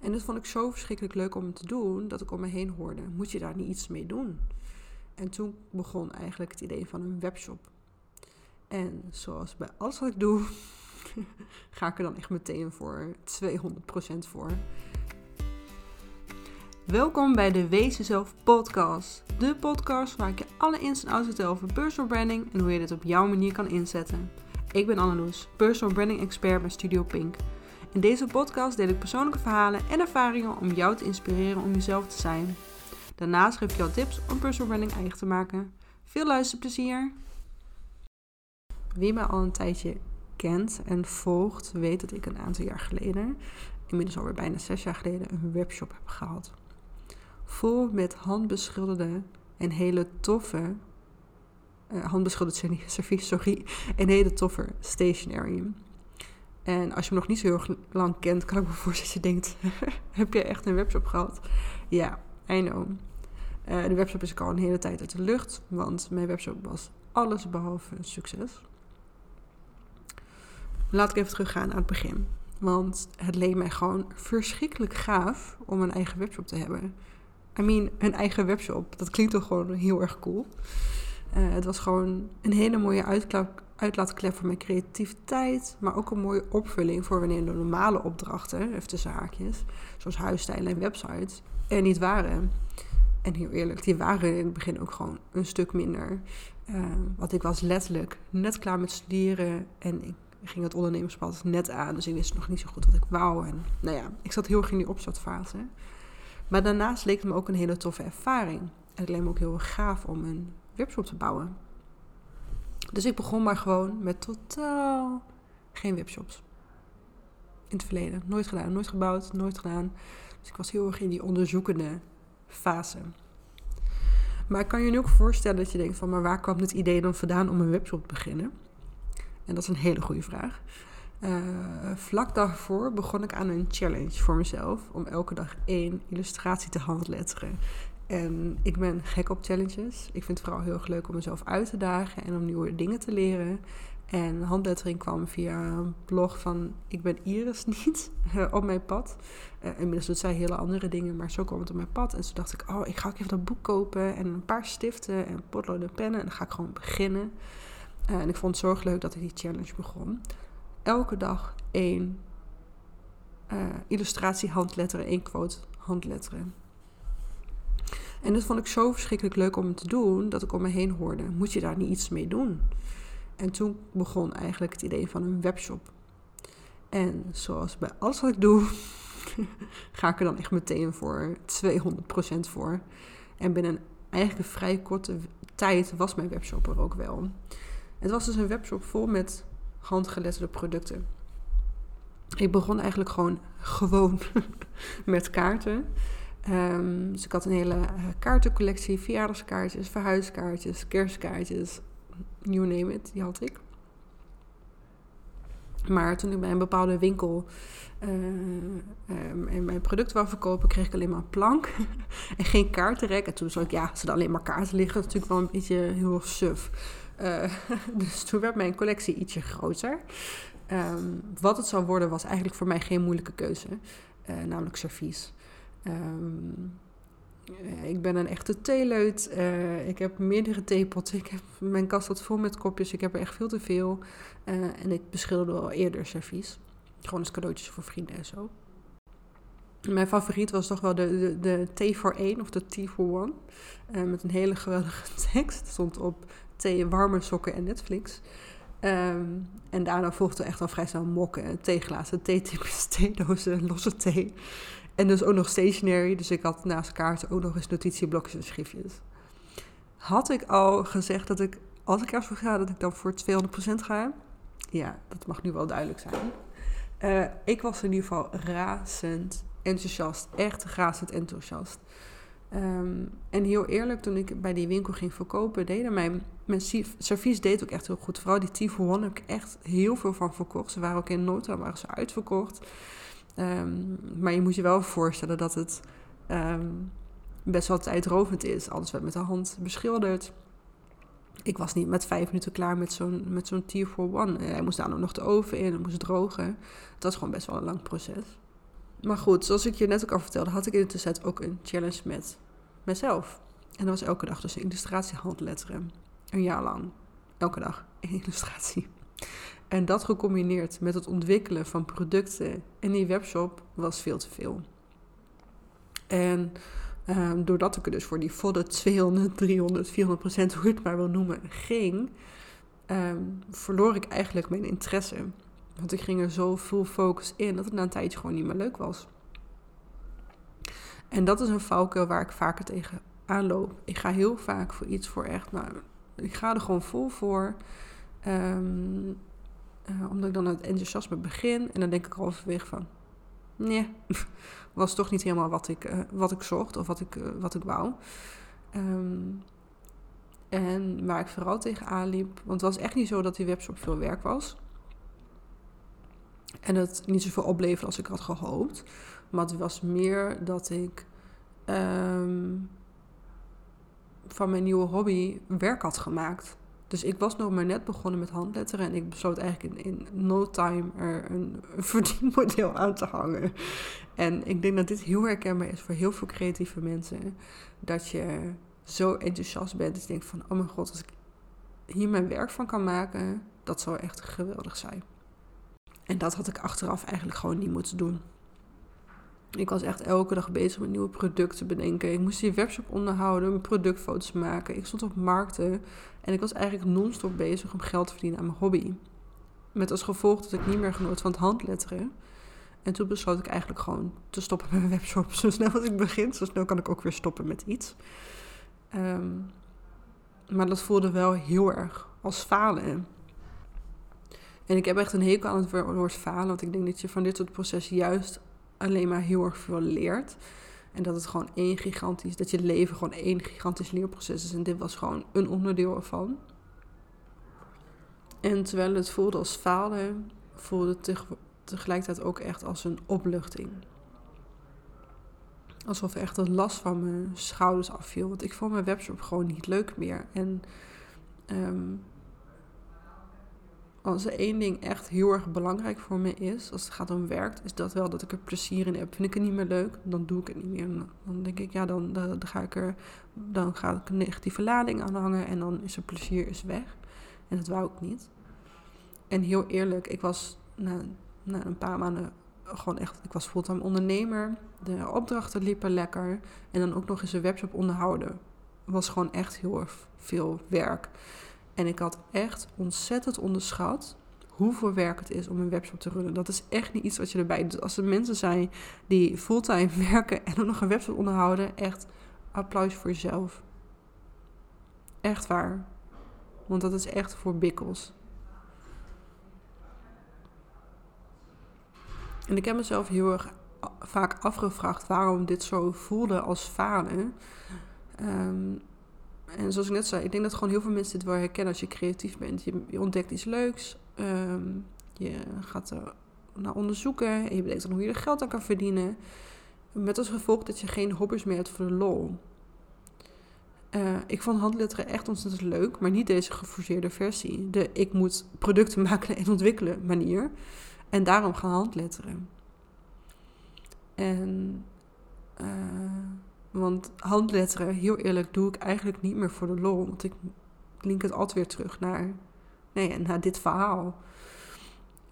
En dat vond ik zo verschrikkelijk leuk om te doen, dat ik om me heen hoorde, moet je daar niet iets mee doen? En toen begon eigenlijk het idee van een webshop. En zoals bij alles wat ik doe, ga ik er dan echt meteen voor 200% voor. Welkom bij de Wees Jezelf podcast. De podcast waar ik je alle ins en outs vertel over personal branding en hoe je dit op jouw manier kan inzetten. Ik ben Anneloes, personal branding expert bij Studio Pink. In deze podcast deel ik persoonlijke verhalen en ervaringen om jou te inspireren om jezelf te zijn. Daarnaast geef ik jou tips om personal branding eigen te maken. Veel luisterplezier! Wie mij al een tijdje kent en volgt, weet dat ik een aantal jaar geleden, inmiddels alweer bijna zes jaar geleden, een webshop heb gehad. Vol met handbeschilderde en hele toffe, uh, handbeschilderd servies, sorry, en hele toffe stationery. En als je me nog niet zo heel lang kent, kan ik me voorstellen dat je denkt: heb je echt een webshop gehad? Ja, I know. Uh, de webshop is ik al een hele tijd uit de lucht, want mijn webshop was alles behalve een succes. Laat ik even teruggaan aan het begin. Want het leek mij gewoon verschrikkelijk gaaf om een eigen webshop te hebben. I mean, een eigen webshop. Dat klinkt toch gewoon heel erg cool. Uh, het was gewoon een hele mooie uitklap, uitlaatklep voor mijn creativiteit, maar ook een mooie opvulling voor wanneer de normale opdrachten, even tussen haakjes, zoals huisstijlen en websites, er niet waren. En heel eerlijk, die waren in het begin ook gewoon een stuk minder. Uh, want ik was letterlijk net klaar met studeren en ik ging het ondernemerspad net aan, dus ik wist nog niet zo goed wat ik wou. En nou ja, ik zat heel erg in die opstartfase. Maar daarnaast leek het me ook een hele toffe ervaring. En het leek me ook heel gaaf om een webshop te bouwen. Dus ik begon maar gewoon met totaal geen webshops. In het verleden. Nooit gedaan, nooit gebouwd, nooit gedaan. Dus ik was heel erg in die onderzoekende fase. Maar ik kan je nu ook voorstellen dat je denkt van... maar waar kwam het idee dan vandaan om een webshop te beginnen? En dat is een hele goede vraag. Uh, vlak daarvoor begon ik aan een challenge voor mezelf... om elke dag één illustratie te handletteren. En ik ben gek op challenges. Ik vind het vooral heel erg leuk om mezelf uit te dagen en om nieuwe dingen te leren. En handlettering kwam via een blog van Ik ben Iris niet op mijn pad. Uh, inmiddels doet zij hele andere dingen, maar zo kwam het op mijn pad. En toen dacht ik, oh, ik ga ook even dat boek kopen en een paar stiften en potlood en pennen. En dan ga ik gewoon beginnen. Uh, en ik vond het zorg leuk dat ik die challenge begon. Elke dag één illustratie handletteren, één quote handletteren. En dat vond ik zo verschrikkelijk leuk om te doen, dat ik om me heen hoorde, moet je daar niet iets mee doen? En toen begon eigenlijk het idee van een webshop. En zoals bij alles wat ik doe, ga ik er dan echt meteen voor 200% voor. En binnen eigenlijk een vrij korte tijd was mijn webshop er ook wel. Het was dus een webshop vol met handgeletterde producten. Ik begon eigenlijk gewoon gewoon met kaarten. Um, dus ik had een hele uh, kaartencollectie, verjaardagskaartjes, verhuiskaartjes, kerstkaartjes, you name it, die had ik. Maar toen ik bij een bepaalde winkel uh, mijn product wou verkopen, kreeg ik alleen maar een plank en geen kaartenrek. En toen zag ik, ja, ze er alleen maar kaarten liggen. Natuurlijk wel een beetje heel suf. Uh, dus toen werd mijn collectie ietsje groter. Um, wat het zou worden was eigenlijk voor mij geen moeilijke keuze. Namelijk servies. Um, ik ben een echte theeleut. Uh, ik heb meerdere theepotten. Ik heb, mijn kast staat vol met kopjes. Ik heb er echt veel te veel. Uh, en ik beschilderde al eerder servies. Gewoon als cadeautjes voor vrienden en zo. Mijn favoriet was toch wel de, de, de thee voor één of de tea for one. Uh, met een hele geweldige tekst. Stond op thee, warme sokken en Netflix. Um, en daarna volgde echt al vrij snel mokken, theeglazen, theetypes, theedozen, losse thee. En dus ook nog stationary. Dus ik had naast kaarten ook nog eens notitieblokjes en schriftjes. Had ik al gezegd dat ik, als ik ergens ga, dat ik dan voor 200% ga? Ja, dat mag nu wel duidelijk zijn. Uh, ik was in ieder geval razend enthousiast. Echt razend enthousiast. Um, en heel eerlijk, toen ik bij die winkel ging verkopen, deden mijn, mijn servies deed ook echt heel goed. Vooral die T One heb ik echt heel veel van verkocht. Ze waren ook in no waren ze uitverkocht. Um, maar je moet je wel voorstellen dat het um, best wel tijdrovend is. Alles werd met de hand beschilderd. Ik was niet met vijf minuten klaar met zo'n, met zo'n tier for one. Hij moest daar nog de oven in, het moest drogen. Het was gewoon best wel een lang proces. maar goed, zoals ik je net ook al vertelde, had ik in de tussentijd ook een challenge met mezelf. En dat was elke dag dus een illustratiehandletteren. Een jaar lang. Elke dag een illustratie. En dat gecombineerd met het ontwikkelen van producten in die webshop was veel te veel. En um, doordat ik er dus voor die volle 200, 300, 400 procent, hoe je het maar wil noemen, ging, um, verloor ik eigenlijk mijn interesse. Want ik ging er zo full focus in dat het na een tijdje gewoon niet meer leuk was. En dat is een valkuil waar ik vaker tegen aanloop. Ik ga heel vaak voor iets voor echt, nou, ik ga er gewoon vol voor. Um, uh, omdat ik dan het enthousiasme begin en dan denk ik halverwege van, nee, was toch niet helemaal wat ik, uh, wat ik zocht of wat ik, uh, wat ik wou. Um, en waar ik vooral tegenaan liep, want het was echt niet zo dat die webshop veel werk was. En het niet zoveel opleverde als ik had gehoopt. Maar het was meer dat ik um, van mijn nieuwe hobby werk had gemaakt. Dus ik was nog maar net begonnen met handletteren en ik besloot eigenlijk in, no time er een, een verdienmodel aan te hangen. En ik denk dat dit heel herkenbaar is voor heel veel creatieve mensen. Dat je zo enthousiast bent dat je denkt van, oh mijn god, als ik hier mijn werk van kan maken, dat zou echt geweldig zijn. En dat had ik achteraf eigenlijk gewoon niet moeten doen. Ik was echt elke dag bezig met nieuwe producten bedenken. Ik moest die webshop onderhouden, productfoto's maken. Ik stond op markten en ik was eigenlijk non-stop bezig om geld te verdienen aan mijn hobby. Met als gevolg dat ik niet meer genoot van het handletteren. En toen besloot ik eigenlijk gewoon te stoppen met mijn webshop. Zo snel als ik begin, zo snel kan ik ook weer stoppen met iets. Um, maar dat voelde wel heel erg als falen. En ik heb echt een hekel aan het woord falen. Want ik denk dat je van dit soort processen juist alleen maar heel erg veel leert. En dat het gewoon één gigantisch, dat je leven gewoon één gigantisch leerproces is. En dit was gewoon een onderdeel ervan. En terwijl het voelde als falen, voelde het tegelijkertijd ook echt als een opluchting. Alsof echt een last van mijn schouders afviel. Want ik vond mijn webshop gewoon niet leuk meer. En um, als er één ding echt heel erg belangrijk voor me is, als het gaat om werk, is dat wel dat ik er plezier in heb. Vind ik het niet meer leuk, dan doe ik het niet meer. Dan denk ik, ja, dan, dan, ga ik er, dan ga ik een negatieve lading aan hangen en dan is er plezier is weg. En dat wou ik niet. En heel eerlijk, ik was na, na een paar maanden gewoon echt, ik was fulltime ondernemer. De opdrachten liepen lekker. En dan ook nog eens een webshop onderhouden. Was gewoon echt heel erg veel werk. En ik had echt ontzettend onderschat hoeveel werk het is om een webshop te runnen. Dat is echt niet iets wat je erbij doet. Als er mensen zijn die fulltime werken en dan nog een webshop onderhouden, echt applaus voor jezelf. Echt waar. Want dat is echt voor bikkels. En ik heb mezelf heel erg vaak afgevraagd waarom dit zo voelde als falen. Um, en zoals ik net zei, ik denk dat gewoon heel veel mensen dit wel herkennen als je creatief bent. Je, ontdekt iets leuks, ehm, je gaat er naar onderzoeken en je bedenkt dan hoe je er geld aan kan verdienen. Met als gevolg dat je geen hobby's meer hebt voor de lol. Uh, ik vond handletteren echt ontzettend leuk, maar niet deze geforceerde versie. De ik moet producten maken en ontwikkelen manier. En daarom gaan handletteren. En uh, want handletteren, heel eerlijk, doe ik eigenlijk niet meer voor de lol. Want ik link het altijd weer terug naar, nee, naar dit verhaal.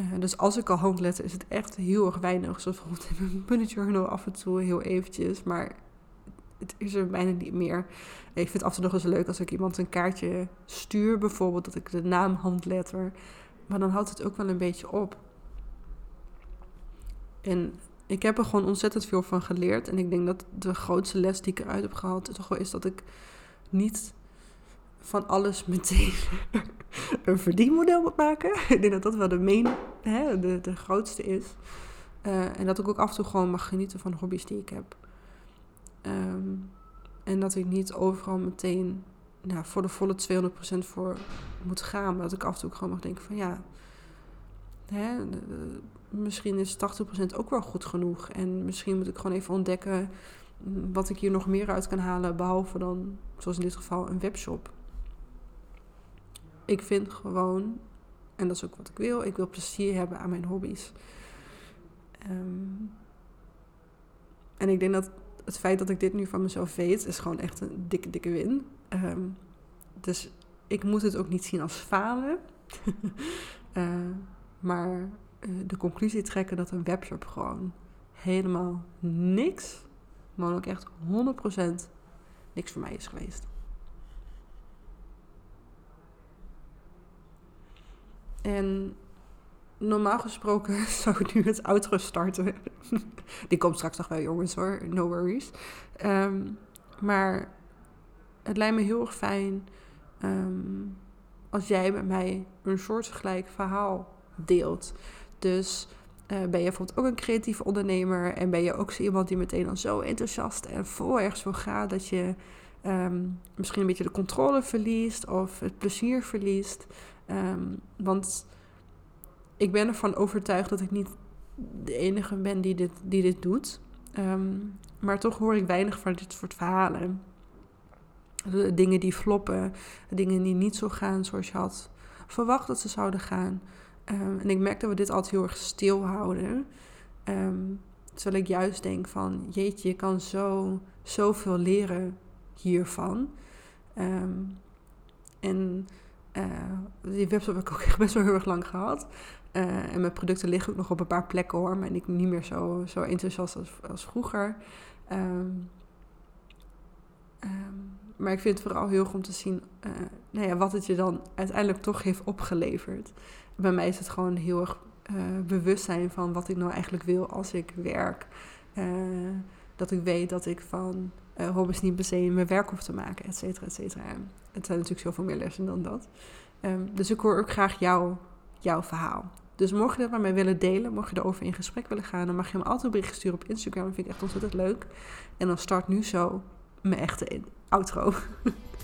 Uh, dus als ik al handletter, is het echt heel erg weinig. Zoals bijvoorbeeld in mijn bullet journal af en toe heel eventjes. Maar het is er bijna niet meer. Ik vind het af en toe nog eens leuk als ik iemand een kaartje stuur. Bijvoorbeeld dat ik de naam handletter. Maar dan houdt het ook wel een beetje op. En ik heb er gewoon ontzettend veel van geleerd. En ik denk dat de grootste les die ik eruit heb gehaald toch wel is dat ik niet van alles meteen een verdienmodel moet maken. ik denk dat dat wel de, main, hè, de, de grootste is. Uh, en dat ik ook af en toe gewoon mag genieten van hobby's die ik heb. Um, en dat ik niet overal meteen nou, voor de volle 200% voor moet gaan. Maar dat ik af en toe gewoon mag denken van ja, hè, misschien is 80% ook wel goed genoeg. En misschien moet ik gewoon even ontdekken wat ik hier nog meer uit kan halen. Behalve dan, zoals in dit geval, een webshop. Ik vind gewoon, en dat is ook wat ik wil, ik wil plezier hebben aan mijn hobby's. Um, En ik denk dat het feit dat ik dit nu van mezelf weet, is gewoon echt een dikke, dikke win. Ehm, dus ik moet het ook niet zien als falen. uh, maar de conclusie trekken dat een webshop gewoon helemaal niks, maar ook echt 100% niks voor mij is geweest. En normaal gesproken zou ik nu het outro starten. Die komt straks nog wel, jongens hoor. No worries. Um, maar het lijkt me heel erg fijn um, als jij met mij een soortgelijk verhaal deelt. Dus uh, ben je bijvoorbeeld ook een creatieve ondernemer en ben je ook zo iemand die meteen dan zo enthousiast en vol ergens voor gaat dat je um, misschien een beetje de controle verliest of het plezier verliest. Um, want ik ben ervan overtuigd dat ik niet de enige ben die dit, die dit doet. Um, maar toch hoor ik weinig van dit soort verhalen. Dingen die floppen, dingen die niet zo gaan zoals je had verwacht dat ze zouden gaan. Um, en ik merk dat we dit altijd heel erg stil houden. Um, terwijl ik juist denk van, jeetje, je kan zo, zoveel leren hiervan. Um, en uh, die website heb ik ook echt best wel heel erg lang gehad. Uh, en mijn producten liggen ook nog op een paar plekken hoor, maar ik niet meer zo, zo enthousiast als, vroeger. Maar ik vind het vooral heel goed om te zien uh, nou ja, wat het je dan uiteindelijk toch heeft opgeleverd. Bij mij is het gewoon heel erg bewustzijn van wat ik nou eigenlijk wil als ik werk. dat ik weet dat ik van uh, hobby's niet per se mijn werk hoef te maken, et cetera, et cetera. Het zijn natuurlijk zoveel meer lessen dan dat. Um, dus ik hoor ook graag jou, jouw verhaal. Dus mocht je dat met mij willen delen, mocht je erover in gesprek willen gaan, dan mag je me altijd een bericht sturen op Instagram. Dat vind ik echt ontzettend leuk. En dan start nu zo mijn echte outro.